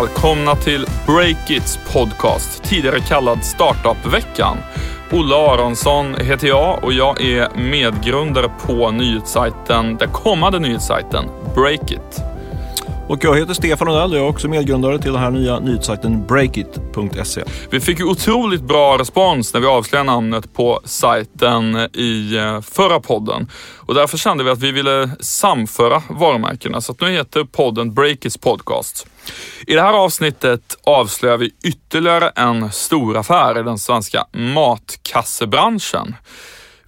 Välkomna till Breakits podcast, tidigare kallad Startup-veckan. Olle Aronsson heter jag och jag är medgrundare på nyhetssajten, den kommande nyhetssajten Breakit. Och jag heter Stefan Odell och jag är också medgrundare till den här nya nyhetssajten breakit.se. Vi fick ju otroligt bra respons när vi avslöjade namnet på sajten i eh, förra podden. Och därför kände vi att vi ville samföra varumärkena så att nu heter podden Breakits Podcast. I det här avsnittet avslöjar vi ytterligare en stor affär i den svenska matkassebranschen.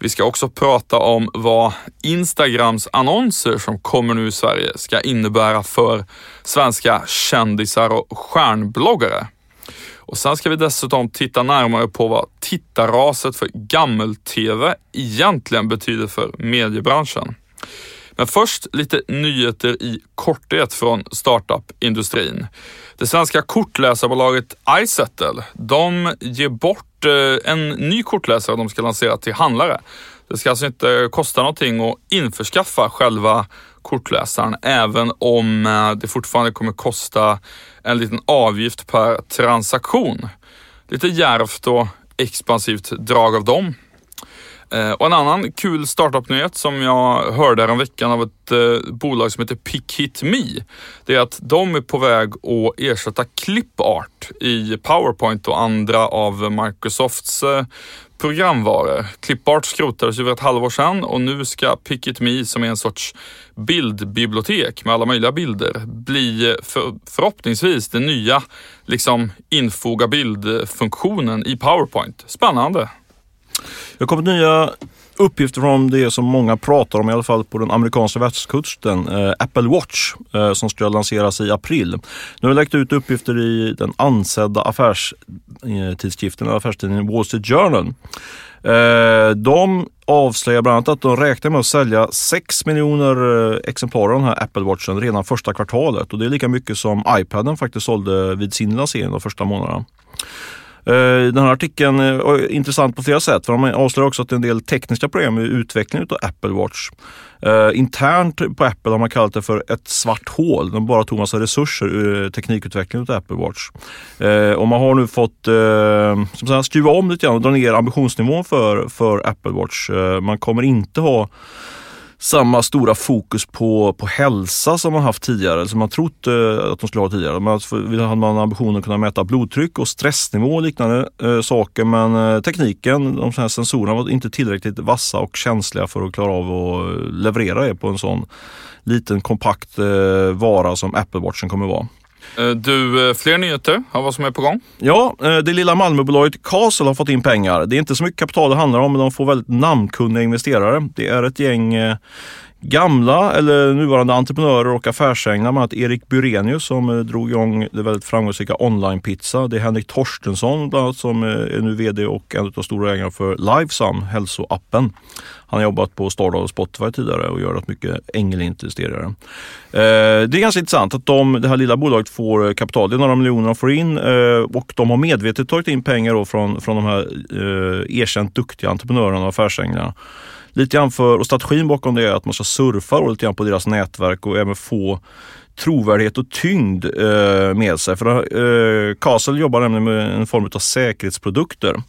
Vi ska också prata om vad Instagrams annonser som kommer nu i Sverige ska innebära för svenska kändisar och stjärnbloggare. Och sen ska vi dessutom titta närmare på vad tittarraset för gammel-tv egentligen betyder för mediebranschen. Men först lite nyheter i korthet från startup-industrin. Det svenska kortläsarbolaget iSettle, de ger bort eh, en ny kortläsare de ska lansera till handlare. Det ska alltså inte kosta någonting att införskaffa själva kortläsaren, även om eh, det fortfarande kommer kosta en liten avgift per transaktion. Lite järvt och expansivt drag av dem. Eh, och en annan kul startup-nyhet som jag hörde häromveckan veckan av ett eh, bolag som heter PickHitMe. Det är att de är på väg att ersätta ClipArt i PowerPoint och andra av Microsofts eh, programvaror. ClipArt skrotades ju för ett halvår sedan och nu ska PickHitMe som är en sorts bildbibliotek med alla möjliga bilder bli eh, för, förhoppningsvis den nya liksom infoga bildfunktionen i PowerPoint. Spännande! Det har kommit nya uppgifter från det som många pratar om, i alla fall på den amerikanska västkusten, eh, Apple Watch, eh, som ska lanseras i april. Nu har det läckt ut uppgifter i den ansedda affärstidskriften, eh, affärstidningen Wall Street Journal. Eh, de avslöjar bland annat att de räknar med att sälja 6 miljoner eh, exemplar av den här Apple Watchen redan första kvartalet och det är lika mycket som iPaden faktiskt sålde vid sin lansering de första månaderna. Eh, den här artikeln eh, är intressant på flera sätt för de avslöjar också att det är en del tekniska problem i utvecklingen av Apple Watch. Eh, internt på Apple har man kallat det för ett svart hål. De bara tog massa resurser ur teknikutvecklingen av Apple Watch. Och man har nu fått som sagt, skruva om lite grann och dra ner ambitionsnivån för, för Apple Watch. man kommer inte ha samma stora fokus på, på hälsa som man haft tidigare, som man trott eh, att de skulle ha tidigare. Man hade man ambitionen att kunna mäta blodtryck och stressnivå och liknande eh, saker men eh, tekniken, de här sensorerna var inte tillräckligt vassa och känsliga för att klara av att eh, leverera det på en sån liten kompakt eh, vara som Apple Watchen kommer vara. Eh, du, eh, fler nyheter av vad som är på gång? Ja, eh, det lilla Malmöbolaget Castle har fått in pengar. Det är inte så mycket kapital det handlar om, men de får väldigt namnkunniga investerare. Det är ett gäng gamla eller nuvarande entreprenörer och affärsänglar, bland annat Erik Burenius som eh, drog igång det väldigt framgångsrika online-pizza. Det är Henrik Torstensson bland annat som eh, är nu VD och en av stora ägarna för Livesum, hälsoappen. Han har jobbat på Stardoll och Spotify tidigare och gör rätt mycket ängelinvesterare. Eh, det är ganska intressant att de, det här lilla bolaget får kapital. Det är några miljoner de får in och de har medvetet tagit in pengar från, från de här erkänt duktiga entreprenörerna och affärsänglarna. Lite grann för, och strategin bakom det är att man ska surfa lite grann på deras nätverk och även få trovärdighet och tyngd eh, med sig. För eh, Castle jobbar nämligen med en form av säkerhetsprodukter.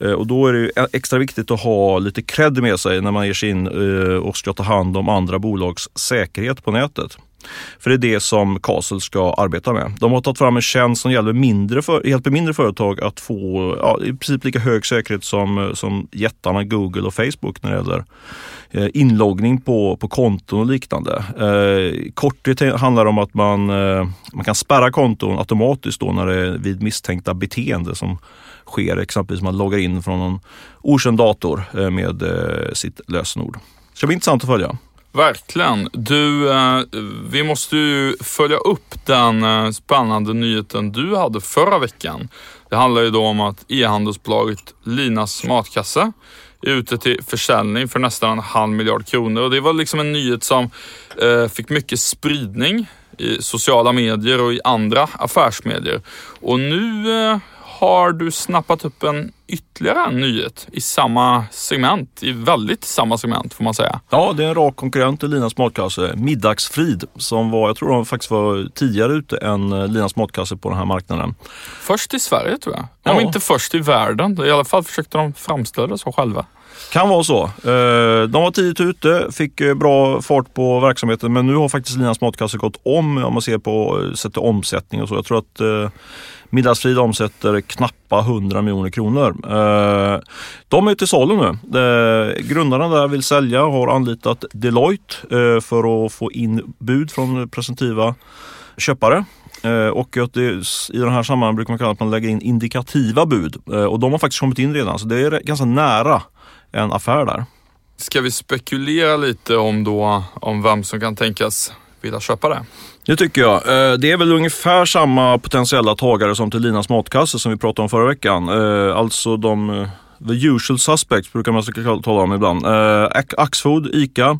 Eh, och då är det extra viktigt att ha lite cred med sig när man ger sig in eh, och ska ta hand om andra bolags säkerhet på nätet. För det är det som Castle ska arbeta med. De har tagit fram en tjänst som hjälper mindre, för, hjälper mindre företag att få ja, i princip lika hög säkerhet som, eh, som jättarna Google och Facebook när det gäller eh, inloggning på, på konton och liknande. Eh, korthet handlar om att man, eh, man kan spärra konton automatiskt då när det är vid misstänkta beteende som sker. Exempelvis man loggar in från en okänd dator eh, med eh, sitt lösenord. Det ska bli intressant att följa. Verkligen. Du, eh, vi måste ju följa upp den eh, spännande nyheten du hade förra veckan. Det handlar ju då om att e-handelsbolaget Linas matkasse är ute till försäljning för nästan en halv miljard kronor och det var liksom en nyhet som eh, fick mycket spridning i sociala medier och i andra affärsmedier. Och nu har du snappat upp en ytterligare en nyhet i samma segment, i väldigt samma segment får man säga. Ja, det är en rak konkurrent till Linas matkasse, Middagsfrid, som var, jag tror de faktiskt var tidigare ute än eh, Linas matkasse på den här marknaden. Först i Sverige tror jag. Ja. Om inte först i världen. I alla fall försökte de framställa det så själva. Kan vara så. Eh, de var tidigt ute, fick eh, bra fart på verksamheten men nu har faktiskt Linas matkasse gått om om man ser på eh, sätt till omsättning och så. Jag tror att Middagsfrid omsätter knappa 100 miljoner kronor. De är till salu nu. Grundarna där vill sälja och har anlitat Deloitte för att få in bud från presumtiva köpare. Och att det, i den här sammanhanget brukar man kalla att man lägger in indikativa bud. Och de har faktiskt kommit in redan så det är ganska nära en affär där. Ska vi spekulera lite om, då, om vem som kan tänkas vilja köpa det? Det tycker jag. Eh, Det är väl ungefär samma potentiella tagare som till Linas matkasse som vi pratade om förra veckan. Eh, Alltså de eh, the usual suspects brukar man tala om ibland. Axfood, ICA,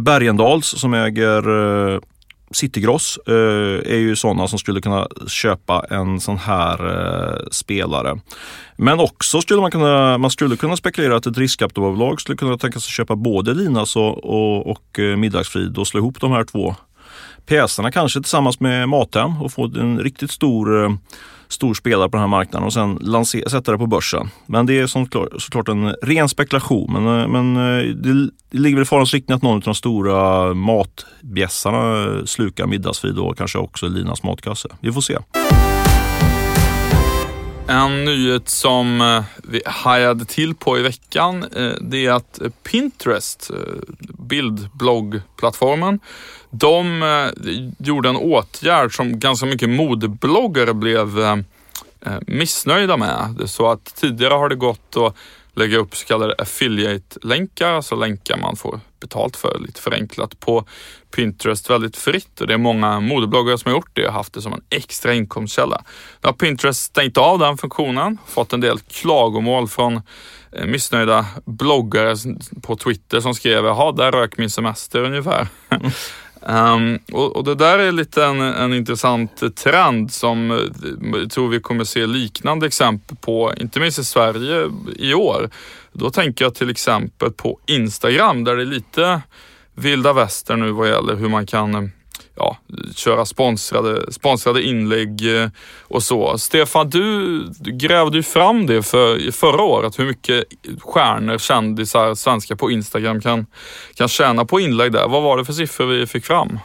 Bergendals som äger Citygross eh, är ju sådana som skulle kunna köpa en sån här eh, spelare. Men också skulle man kunna, man skulle kunna spekulera att ett riskkapitalbolag skulle kunna tänka sig köpa både Linas och, och, och eh, Middagsfrid och slå ihop de här två pjäserna kanske tillsammans med Mathem och få en riktigt stor, eh, stor spelare på den här marknaden och sen lanser, sätta det på börsen. Men det är som såklart en ren spekulation. Men, eh, men eh, det, det ligger väl i farans riktning att någon av de stora matbjässarna eh, slukar Middagsfrid och kanske också Linas matkasse. Vi får se. En nyhet som vi hajade till på i veckan, det är att Pinterest, bildbloggplattformen, de eh, gjorde en åtgärd som ganska mycket modebloggare blev eh, eh, missnöjda med. Så att tidigare har det gått att lägga upp så kallade affiliate-länkar, alltså länkar man får betalt för, lite förenklat, på Pinterest väldigt fritt och det är många modebloggare som har gjort det och haft det som en extra inkomstkälla. Nu har Pinterest stängt av den funktionen, fått en del klagomål från missnöjda bloggare på Twitter som skrev, jaha, där rök min semester ungefär. Um, och, och det där är lite en, en intressant trend som eh, jag tror vi kommer se liknande exempel på, inte minst i Sverige i år. Då tänker jag till exempel på Instagram där det är lite vilda väster nu vad gäller hur man kan eh, ja, köra sponsrade, sponsrade inlägg eh, och så. Stefan, du grävde ju fram det för, förra året, hur mycket stjärnor, kändisar, svenskar på Instagram kan, kan tjäna på inlägg där. Vad var det för siffror vi fick fram?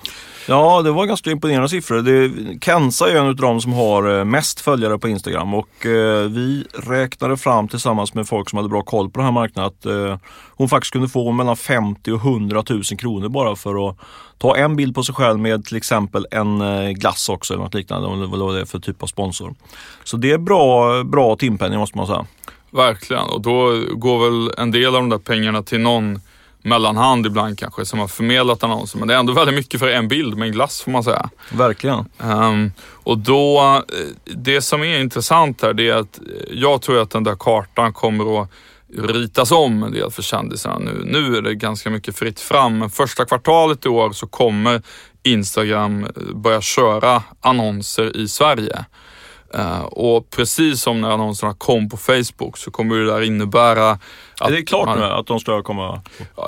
Ja, det var ganska imponerande siffror. Det, Kenza är en av de som har eh, mest följare på Instagram och eh, vi räknade fram tillsammans med folk som hade bra koll på den här marknaden att eh, hon faktiskt kunde få mellan 50 och 100 000 kronor bara för att ta en bild på sig själv med till exempel en eh, glass också eller något liknande. Vad det är för typ av sponsor. Så det är bra, bra timpenning måste man säga. Verkligen, och då går väl en del av de där pengarna till någon mellanhand ibland kanske som har förmedlat annonsen. Men det är ändå väldigt mycket för en bild med en glass får man säga. Verkligen. Um, och då, eh, det som är intressant här det är att jag tror att den där kartan kommer att ritas om en del för kändisarna nu. Nu är det ganska mycket fritt fram. Men första kvartalet i år så kommer Instagram börja köra annonser i Sverige. Uh, och precis som när annonserna kom på Facebook så kommer det där innebära att är det klart man, nu att de ska komma?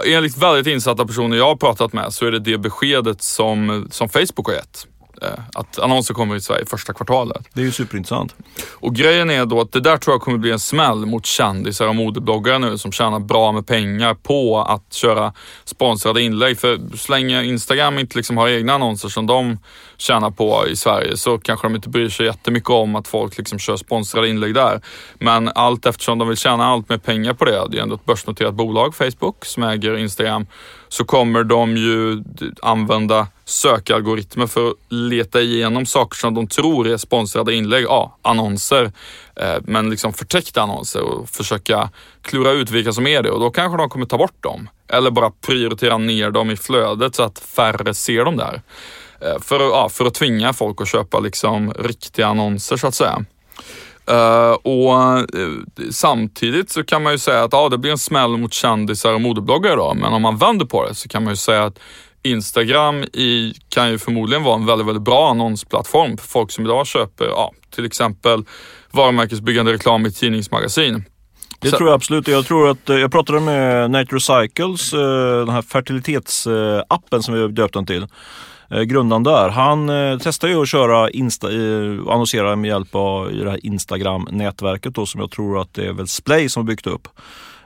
Enligt väldigt insatta personer jag har pratat med så är det det beskedet som, som Facebook har gett. Eh, Att annonser kommer i Sverige första kvartalet. Det är ju superintressant. Och grejen är då att det där tror jag kommer bli en smäll mot kändisar och modebloggare nu som tjänar bra med pengar på att köra sponsrade inlägg. För så länge Instagram inte liksom har egna annonser som de tjänar på i Sverige så kanske de inte bryr sig jättemycket om att folk liksom kör sponsrade inlägg där. Men allt eftersom de vill tjäna allt mer pengar på det, det är ändå ett börsnoterat bolag, Facebook, som äger Instagram, så kommer de ju använda sökalgoritmer för att leta igenom saker som de tror är sponsrade inlägg, ja, annonser, eh, men liksom förtäckta annonser och försöka klura ut vilka som är det och då kanske de kommer ta bort dem. Eller bara prioritera ner dem i flödet så att färre ser dem där. Eh, för, att- ja, för att tvinga folk att köpa liksom riktiga annonser så att säga. Uh, och uh, samtidigt så kan man ju säga att ja, det blir en smäll mot kändisar och modebloggare då, men om man vänder på det så kan man ju säga att Instagram i, kan ju förmodligen vara en väldigt, väldigt bra annonsplattform för folk som idag köper, ja, till exempel varumärkesbyggande reklam i tidningsmagasin. Det tror jag absolut. Jag tror att eh, jag pratade med Nature Cycles, eh, den här fertilitetsappen som vi har döpt den till. Eh, Grundaren där, han testar ju att köra Insta, annonsera med hjälp av det här Instagram-nätverket då som jag tror att det är väl Splay som har byggt upp.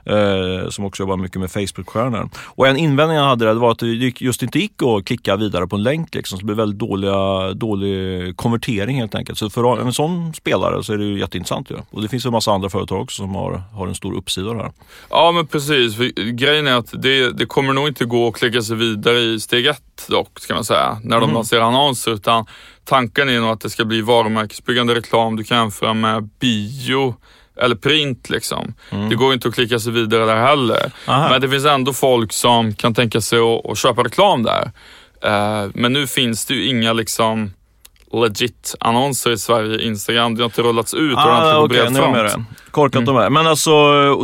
Eh, som också jobbar mycket med Facebook-stjärnor. Och en invändning han hade där var att det just inte gick att klicka vidare på en länk liksom, så det blev väldigt dåliga, dålig konvertering helt enkelt. Så för en sån spelare så är det ju jätteintressant ju. Och det finns en massa andra företag också som har, har en stor uppsida här. Ja men precis. För grejen är att det, det kommer nog inte gå att klicka sig vidare i steg ett dock, ska man säga, när de lanserar annonser. Utan tanken är nog att det ska bli varumärkesbyggande reklam. Du kan jämföra med bio eller print liksom. Det går inte att klicka sig vidare där heller. Aha. Men det finns ändå folk som kan tänka sig att, att köpa reklam där. Eh, men nu finns det ju inga liksom legit annonser i Sverige, Instagram. Det har inte rullats ut ordentligt Ah, på okej, bred jag med front. det. Korkat de är. Men alltså,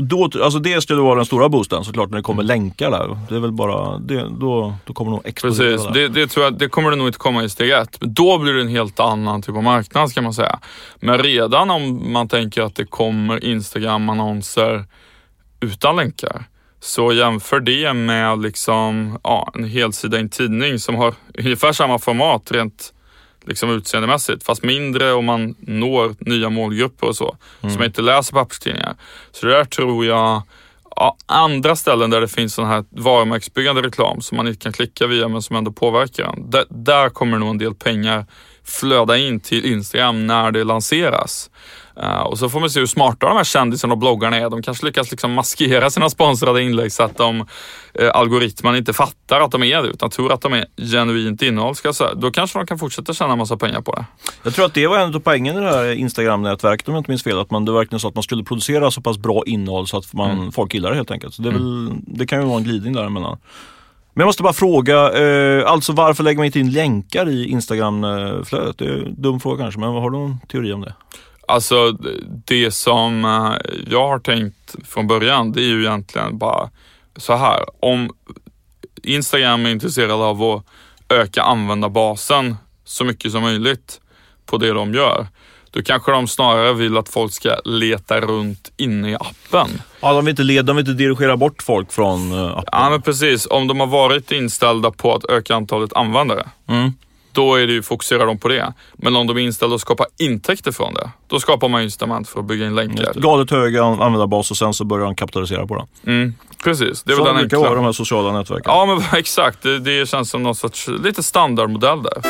då, alltså det skulle vara den stora boosten såklart när det kommer länkar där. Det är väl bara, det, då, då kommer nog explodera Precis, det, det tror jag, det kommer det nog inte komma i steg ett. Men då blir det en helt annan typ av marknad ska man säga. Men redan om man tänker att det kommer Instagram-annonser utan länkar. Så jämför det med liksom, ja, en helsida i en tidning som har ungefär samma format rent liksom utseendemässigt. Fast mindre och man når nya målgrupper och så. Som inte läser papperstidningar. Så det där tror jag ja, andra ställen där det finns sån här varumärkesbyggande reklam som man inte kan klicka via men som ändå påverkar en. Där, där kommer nog en del pengar flöda in till Instagram när det lanseras. Eh, och så får man se hur smarta de här kändisarna och bloggarna är. De kanske lyckas liksom maskera sina sponsrade inlägg så att de, eh, algoritmen inte fattar att de är det utan tror att de är genuint innehåll. Ska jag säga. Då kanske de kan fortsätta tjäna massa pengar på det. Jag tror att det var en av poängen i det här Instagram-nätverket om jag inte minns fel. Att man, det var verkligen så att man skulle producera så pass bra innehåll så att man, Mm. folk gillar det helt enkelt. Så det, är väl, det kan ju vara en glidning däremellan. Men jag måste bara fråga, eh, alltså varför lägger man inte in länkar i Instagram-flödet? Det är en dum fråga kanske, men har du någon teori om det? Alltså det som eh, jag har tänkt från början det är ju egentligen bara så här. Om Instagram är intresserad av att öka användarbasen så mycket som möjligt på det de gör. Då kanske de snarare vill att folk ska leta runt inne i appen. Ja, de vill inte, leda, de vill inte dirigera bort folk från eh, appen. Ja men precis, om de har varit inställda på att öka antalet användare. Mm. Då är det ju, fokuserar de på det. Men om de är inställda på att skapa intäkter från det, då skapar man incitament för att bygga in länkar. Galet hög an- användarbas och sen så börjar de kapitalisera på det. Mm, precis, det är Så väl den enkla. de här sociala nätverken. Ja men exakt, det, det känns som någon sorts lite standardmodell där.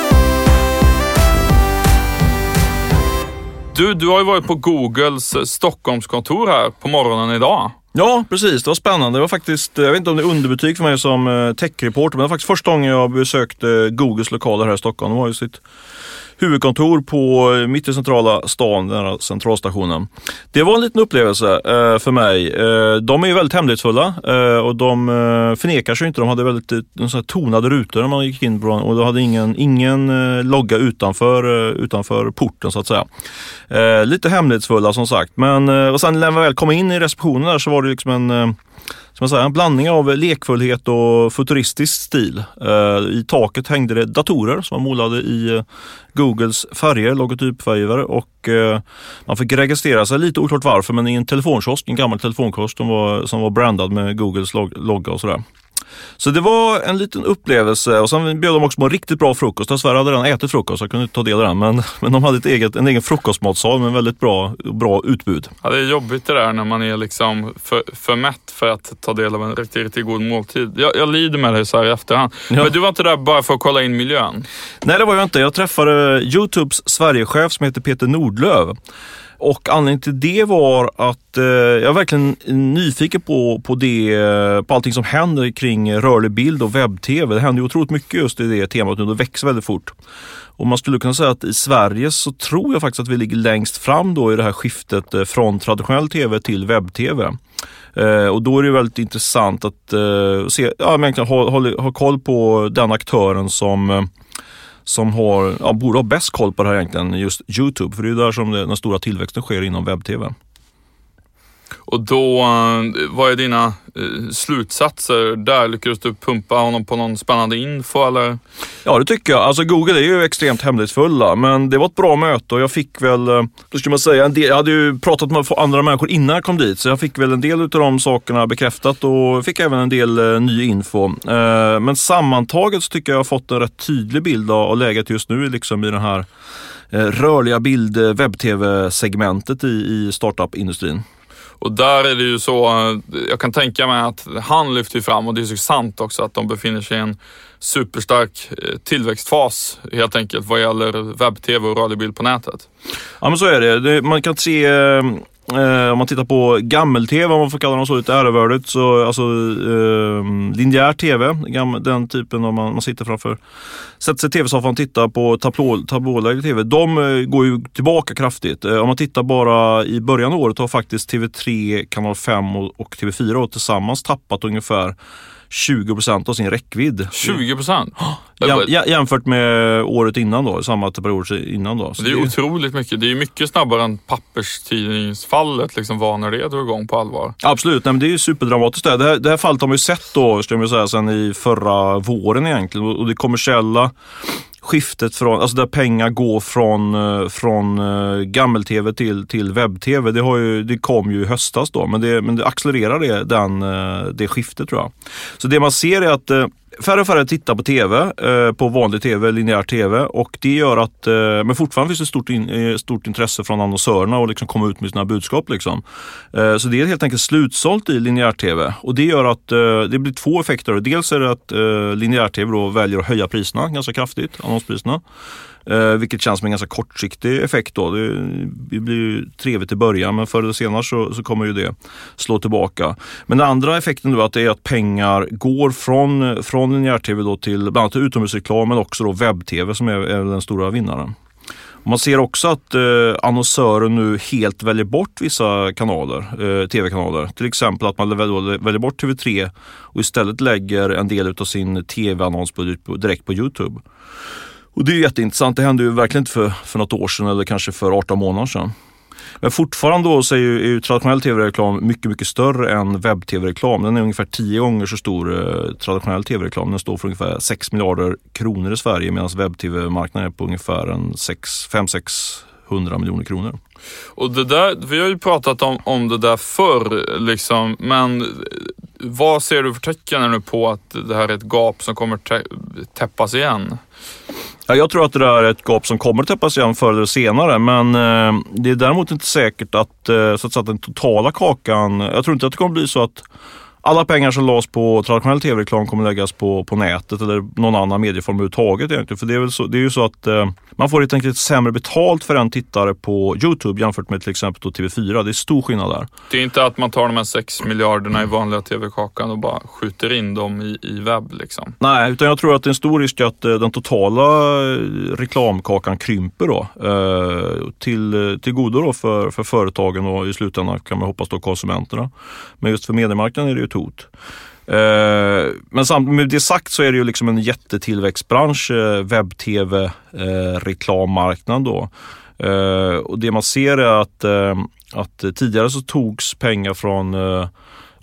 Du, du har ju varit på Googles eh, Stockholmskontor här på morgonen idag. Ja, precis. Det var spännande. Det var faktiskt, eh, jag vet inte om det är underbetyg för mig som eh, techreporter, men det var faktiskt första gången jag besökte Googles lokaler här i Stockholm. Det var ju sitt huvudkontor på eh, mitt i centrala stan, den här centralstationen. Det var en liten upplevelse eh, för mig. Eh, de är ju väldigt hemlighetsfulla eh, och de eh, förnekar sig inte. De hade väldigt eh, de här tonade rutor när man gick in på dem och de hade ingen, ingen eh, logga utanför, eh, utanför porten så att säga. Eh, lite hemlighetsfulla som sagt. Men eh, och sen när man väl kom in i receptionen där så var det liksom en eh, som jag säger, en blandning av lekfullhet och futuristisk stil. Eh, I taket hängde det datorer som var målade i eh, Googles färger, logotypfärger och eh, man fick registrera sig, lite oklart varför, men i en telefonkiosk, en gammal telefonkiosk som var, som var brandad med Googles log logga och sådär. Så det var en liten upplevelse och sen bjöd de också på en riktigt bra frukost. Dessvärre hade jag redan ätit frukost så jag kunde inte ta del av den. Men, men de hade ett eget, en egen frukostmatsal med väldigt bra, bra utbud. Ja, det är jobbigt det där när man är liksom för, för mätt för att ta del av en riktigt, riktigt god måltid. Jag, jag lider med dig så här i efterhand. Ja. Men du var inte där bara för att kolla in miljön? Nej, det var jag inte. Jag träffade Youtubes Sverigechef som heter Peter Nordlöf. Och anledningen till det var att eh, jag är verkligen nyfiken på, på, det, eh, på allting som händer kring rörlig bild och webb-tv. Det händer ju otroligt mycket just i det temat nu. Det växer väldigt fort. Och man skulle kunna säga att i Sverige så tror jag faktiskt att vi ligger längst fram då i det här skiftet eh, från traditionell tv till webb-tv. Eh, och då är det väldigt intressant att eh, se, ja, men ha, ha, ha koll på den aktören som eh, som har, ja, borde ha bäst koll på det här egentligen, just Youtube. För det är ju där som det, den stora tillväxten sker inom webb-tv. Och då, eh, vad är dina eh, slutsatser där? Lyckades du pumpa honom på någon spännande info eller? Ja, det tycker jag. Alltså Google är ju extremt hemlighetsfulla, men det var ett bra möte och jag fick väl, eh, då ska man säga, en del, jag hade ju pratat med andra människor innan jag kom dit, så jag fick väl en del av de sakerna bekräftat och fick även en del ny info. Men sammantaget så tycker jag jag har fått en rätt tydlig bild av läget just nu liksom i den här rörliga bild webb-tv-segmentet i, i startup-industrin. Och där är det ju så, jag kan tänka mig att han lyfter fram, och det är så sant också, att de befinner sig i en superstark eh, tillväxtfas helt enkelt vad gäller webb-tv och radiobild på nätet. Ja men så är det. Man kan se eh, eh, om man tittar på gammel-tv, om man får kalla dem så lite ärevördigt, så alltså eh, linjär tv, den typen om man, man sitter framför, sätter sig i tv-soffan och tittar på tablåläge tv, de eh, går ju tillbaka kraftigt. Eh, om man tittar bara i början av året har faktiskt TV3, kanal 5 och, och TV4 tillsammans tappat ungefär 20 procent av sin räckvidd. 20 procent? Jäm, jämfört med året innan då, samma period innan då. Så det är det... otroligt mycket. Det är mycket snabbare än papperstidningsfallet liksom var när det drog igång på allvar. Absolut, Nej, men det är ju superdramatiskt. Det här, det här fallet har man ju sett då, ska jag säga, sen i förra våren egentligen. Och det kommersiella skiftet från, alltså där pengar går från, eh, från eh, gammel-tv till, till webb-tv. Det, har ju, det kom ju i höstas då, men det, men det accelererar det, den, eh, det skiftet tror jag. Så det man ser är att färre och färre tittar på tv, eh, på vanlig tv, linjär tv och det gör att, eh, men fortfarande finns det stort, in, eh, stort intresse från annonsörerna att liksom komma ut med sina budskap. Liksom. Eh, så det är helt enkelt slutsålt i linjär tv och det gör att eh, det blir två effekter. Dels är det att eh, linjär tv då väljer att höja priserna ganska kraftigt, annonspriserna. Eh, vilket känns som en ganska kortsiktig effekt. Då. Det, det blir ju trevligt i början men förr eller senare så, så kommer ju det slå tillbaka. Men den andra effekten då är att det är att pengar går från, från linjär-tv då till bland annat utomhusreklam men också då webb-tv som är, är den stora vinnaren. Man ser också att eh, annonsörer nu helt väljer bort vissa kanaler, eh, tv-kanaler. Till exempel att man väljer, väljer bort TV3 och istället lägger en del av sin tv-annonsbudget direkt på Youtube. Och det är jätteintressant. Det hände ju verkligen inte för, för något år sedan eller kanske för 18 månader sedan. Men fortfarande då så är ju, är ju traditionell tv-reklam mycket, mycket större än webb-tv-reklam. Den är ungefär 10 gånger så stor eh, traditionell tv-reklam. Den står för ungefär 6 miljarder kronor i Sverige medan webb-tv-marknaden är på ungefär 5-600 miljoner kronor. Och det där, vi har ju pratat om, om det där förr, liksom, men vad ser du för tecken nu på att det här är ett gap som kommer täppas igen? Ja, jag tror att det där är ett gap som kommer att täppas igen förr eller senare. Men eh, det är däremot inte säkert att, eh, så att, säga, den totala kakan, jag tror inte att det kommer bli så att alla pengar som lades på traditionell tv-reklam kommer läggas på, på nätet eller någon annan medieform överhuvudtaget. Egentligen. För det är, väl så, det är ju så att eh, man får helt enkelt sämre betalt för en tittare på Youtube jämfört med till exempel TV4. Det är stor skillnad där. Det är inte att man tar de här 6 miljarderna i vanliga tv-kakan och bara skjuter in dem i, i webb liksom. Nej, utan jag tror att det är en stor risk att eh, den totala eh, reklamkakan krymper då. Eh, till, till godo då för, för företagen och i slutändan kan man hoppas då konsumenterna. Men just för mediemarknaden är det ju hot. Eh, men samt med det sagt så är det ju liksom en jättetillväxtbransch, eh, webb-tv-reklammarknad eh, då. Och det man ser är att, att tidigare så togs pengar från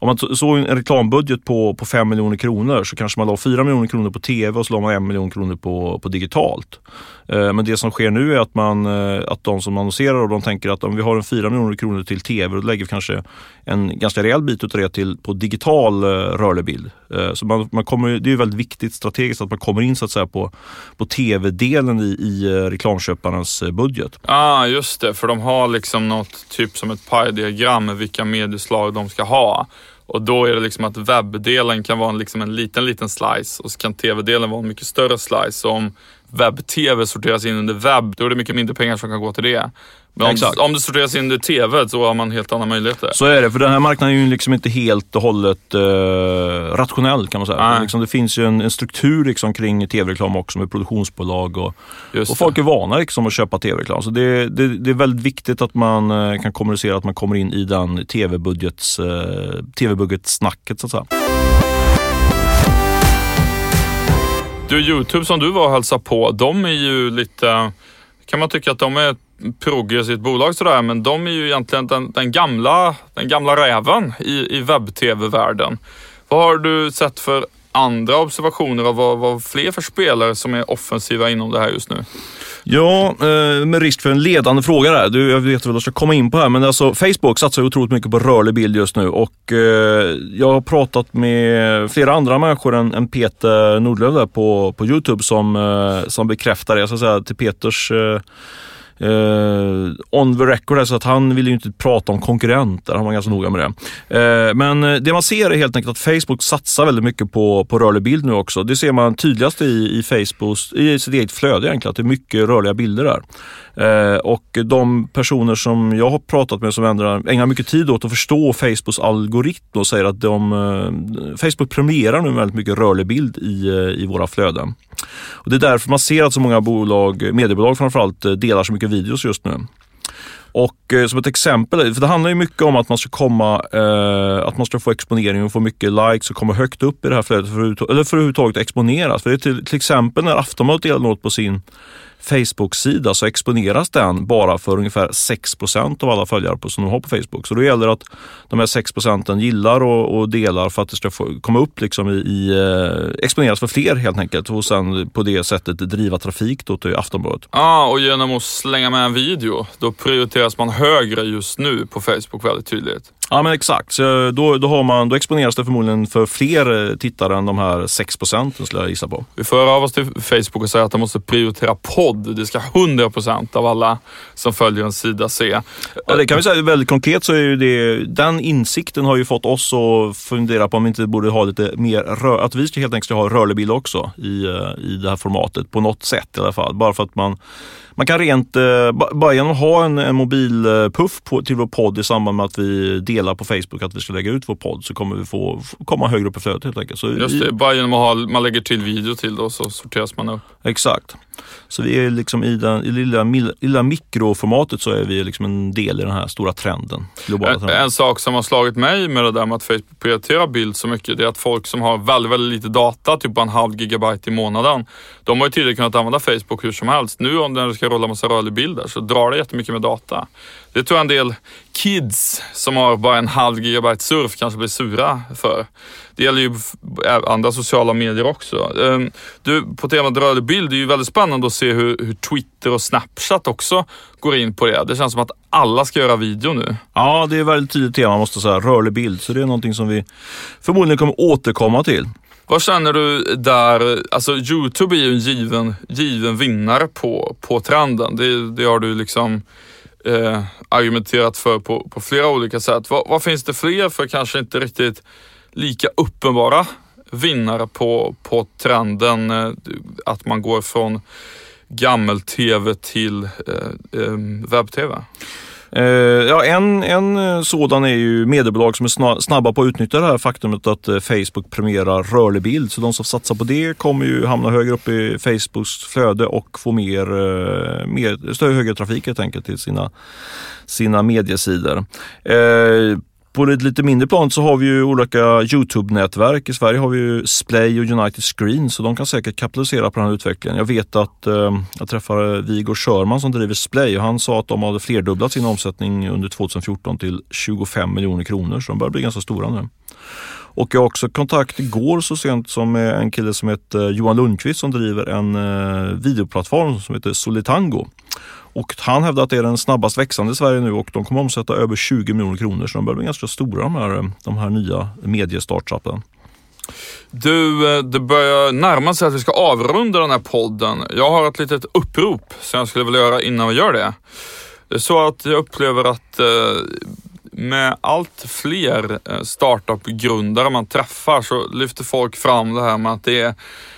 om man såg en reklambudget på, på 5 miljoner kronor så kanske man la 4 miljoner kronor på tv och så la man 1 miljon kronor på, på digitalt. Eh, men det som sker nu är att, man, eh, att de som annonserar och de tänker att om vi har en 4 miljoner kronor till tv då lägger vi kanske en ganska rejäl bit av det till, på digital eh, rörlig bild. Eh, så man, man kommer, det är väldigt viktigt strategiskt att man kommer in så att säga på, på tv-delen i, i eh, reklamköparens eh, budget. Ja, ah, just det. För de har liksom något typ som ett pie-diagram med vilka medieslag de ska ha. Och då är det liksom att webbdelen kan vara liksom en liten, liten slice och så kan tv-delen vara en mycket större slice. Så om webb-tv sorteras in under webb, då är det mycket mindre pengar som kan gå till det. Men om, om det sorteras in under TV så har man helt andra möjligheter. Så är det, för den här marknaden är ju liksom inte helt och hållet eh, rationell kan man säga. Liksom, det finns ju en, en struktur liksom, kring tv-reklam också med produktionsbolag och, och folk är vana liksom, att köpa tv-reklam. Så det, det, det, är väldigt viktigt att man eh, kan kommunicera att man kommer in i den eh, tv-budgetsnacket så att säga. Du, Youtube som du var och hälsade på, de är ju lite, kan man tycka att de är progressivt bolag sådär, men de är ju egentligen den, den gamla, den gamla räven i, i webb-tv-världen. Vad har du sett för andra observationer av vad, vad fler för spelare som är offensiva inom det här just nu? Ja, eh, med risk för en ledande fråga där. Du, jag vet vad jag ska komma in på här, men alltså Facebook satsar otroligt mycket på rörlig bild just nu och eh, jag har pratat med flera andra människor än, än Peter Nordlöf där på, på Youtube som, eh, som bekräftar det. Jag ska säga till Peters Eh, on the record, så att han vill ju inte prata om konkurrenter, han var ganska noga med det. Uh, men eh, det man ser är helt enkelt att Facebook satsar väldigt mycket på, på rörlig bild nu också. Det ser man tydligast i, i Facebooks, i sitt eget flöde egentligen, att det är mycket rörliga bilder där. Eh, och de personer som jag har pratat med som ändrar, ägnar mycket tid åt att förstå Facebooks algoritm och säger att de, eh, Facebook premierar nu väldigt mycket rörlig bild i, eh, i våra flöden. Och det är därför man ser att så många bolag, mediebolag framförallt, delar så mycket videos just nu. Och eh, som ett exempel, för det handlar ju mycket om att man ska komma, eh, att man ska få exponering och få mycket likes och komma högt upp i det här flödet för, eller för att överhuvudtaget exponeras. För det är till, till exempel när Aftonbladet delar något på sin Facebook-sida så exponeras den bara för ungefär 6% av alla följare på, som de har på Facebook. Så då gäller det att de här 6% gillar och, och, delar för att det ska få, komma upp liksom i, i eh, exponeras för fler helt enkelt och sen på det sättet driva trafik då till Aftonbladet. Ja, ah, och genom att slänga med en video, då prioriteras man högre just nu på Facebook väldigt tydligt. Ja men exakt, så då, då, har man, då exponeras det förmodligen för fler eh, tittare än de här 6 procenten skulle jag gissa på. Vi får höra av oss till Facebook och säga att de måste prioritera podd. Det ska 100 procent av alla som följer en sida se. Ja, det kan vi säga väldigt konkret så är ju det, den insikten har ju fått oss att fundera på om vi inte borde ha lite mer, rör, att vi ska helt enkelt ha rörlig bild också i, eh, i det här formatet på något sätt i alla fall. Bara för att man man kan rent, eh, bara genom att ha en, en mobilpuff på, till vår podd i samband med att vi delar på Facebook att vi ska lägga ut vår podd så kommer vi få komma högre upp i flödet helt enkelt. Så Just det, bara genom att ha, man lägger till video till då så sorteras man upp. Exakt. Så vi är liksom i det lilla, lilla mikroformatet så är vi liksom en del i den här stora trenden. Globala trenden. En, en sak som har slagit mig med det där med att Facebook prioriterar bild så mycket, det är att folk som har väldigt, väldigt lite data, typ en halv gigabyte i månaden, de har ju tidigare kunnat använda Facebook hur som helst. Nu om det ska rulla massa rörlig bilder så drar det jättemycket med data. Det tror jag en del kids som har bara en halv gigabyte surf kanske blir sura för. Det gäller ju andra sociala medier också. Ehm, du, på temat rörlig bild, det är ju väldigt spännande att se hur, hur, Twitter och Snapchat också går in på det. Det känns som att alla ska göra video nu. Ja, det är ett väldigt tydligt tema, måste säga. Rörlig bild. Så det är någonting som vi förmodligen kommer återkomma till. Vad känner du där, alltså Youtube är ju en given, given vinnare på, på trenden. Det, det har du liksom eh, argumenterat för på, på flera olika sätt. Vad, vad, finns det fler för kanske inte riktigt lika uppenbara vinnare på, på trenden eh, att man går från gammel-tv till eh, eh webb-tv? Eh, ja, en, en sådan är ju mediebolag som är snabba på att utnyttja det här faktumet att Facebook premierar rörlig bild. Så de som satsar på det kommer ju hamna högre upp i Facebooks flöde och få mer, mer större högre trafik helt enkelt till sina, sina mediesidor. På ett lite mindre plan så har vi ju olika Youtube-nätverk. I Sverige har vi ju Splay och United Screen så de kan säkert kapitalisera på den här utvecklingen. Jag vet att eh, jag träffade eh, Viggo Sörman som driver Splay och han sa att de hade flerdubblat sin omsättning under 2014 till 25 miljoner kronor så de börjar bli ganska stora nu. Och jag har också kontakt igår så sent som med en kille som heter eh, Johan Lundqvist som driver en eh, videoplattform som heter Solitango. Och han hävdar att det är den snabbast växande i Sverige nu och de kommer omsätta över 20 miljoner kronor så de börjar bli ganska stora de här, de här nya mediestartupen. Du, eh, det börjar närma sig att vi ska avrunda den här podden. Jag har ett litet upprop som jag skulle vilja göra innan vi gör det. Det är så att jag upplever att eh, med allt fler eh, startup-grundare man träffar så lyfter folk fram det här med att det är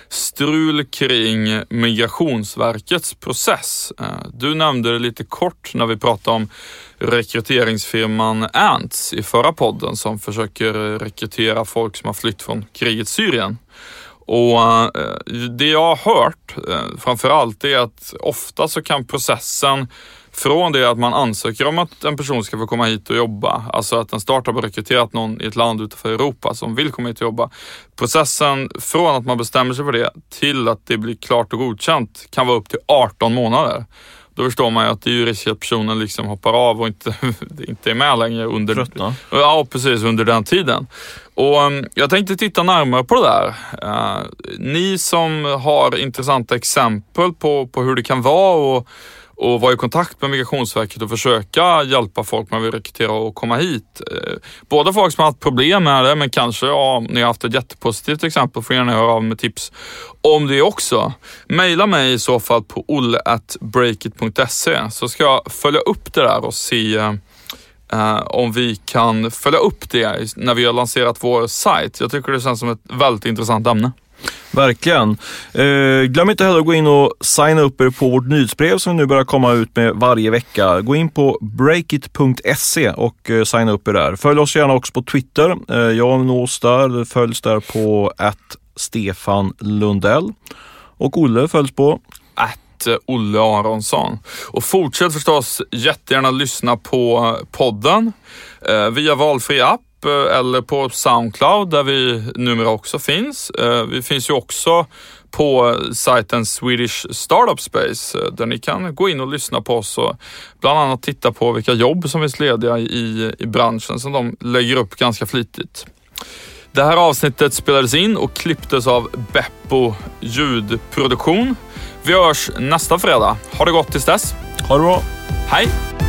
strul kring Migrationsverkets process. Eh, du nämnde det lite kort när vi pratade om rekryteringsfirman Ants i förra podden som försöker rekrytera folk som har flytt från krigets Syrien. Och eh, det jag har hört framförallt är att ofta så kan processen från det att man ansöker om att en person ska få komma hit och jobba, alltså att en startup har rekryterat någon i ett land utanför Europa som vill komma hit och jobba. Processen från att man bestämmer sig för det till att det blir klart och godkänt kan vara upp till 18 månader. Då förstår man ju att det är ju risk att personen liksom hoppar av och inte, inte är med längre under, Tröttna. ja, precis, under den tiden. Och um, Jag tänkte titta närmare på det där. Uh, ni som har intressanta exempel på, på hur det kan vara och och vara i kontakt med Migrationsverket och försöka hjälpa folk man vill rekrytera och komma hit. Eh, Både folk som har haft problem med det, men kanske ja, ni har haft ett jättepositivt exempel får gärna höra av med tips om det också. Maila mig i så fall på olle.breakit.se så ska jag följa upp det där och se eh, om vi kan följa upp det när vi har lanserat vår sajt. Jag tycker det känns som ett väldigt intressant ämne. Verkligen. Eh, glöm inte heller att gå in och signa upp er på vårt nyhetsbrev som vi nu börjar komma ut med varje vecka. Gå in på breakit.se och eh, signa upp er där. Följ oss gärna också på Twitter. Eh, jag nås där, följs där på att Stefan Lundell. Och Olle följs på att eh, Olle Aronsson. Och fortsätt förstås jättegärna lyssna på eh, podden eh, via valfri app eller på Soundcloud där vi numera också finns. Eh, vi finns ju också på sajten Swedish Startup Space eh, där ni kan gå in och lyssna på oss och bland annat titta på vilka jobb som finns lediga i, i branschen som de lägger upp ganska flitigt. Det här avsnittet spelades in och klipptes av Beppo ljudproduktion. Vi hörs nästa fredag. Ha det gott tills dess. Ha det bra. Hej!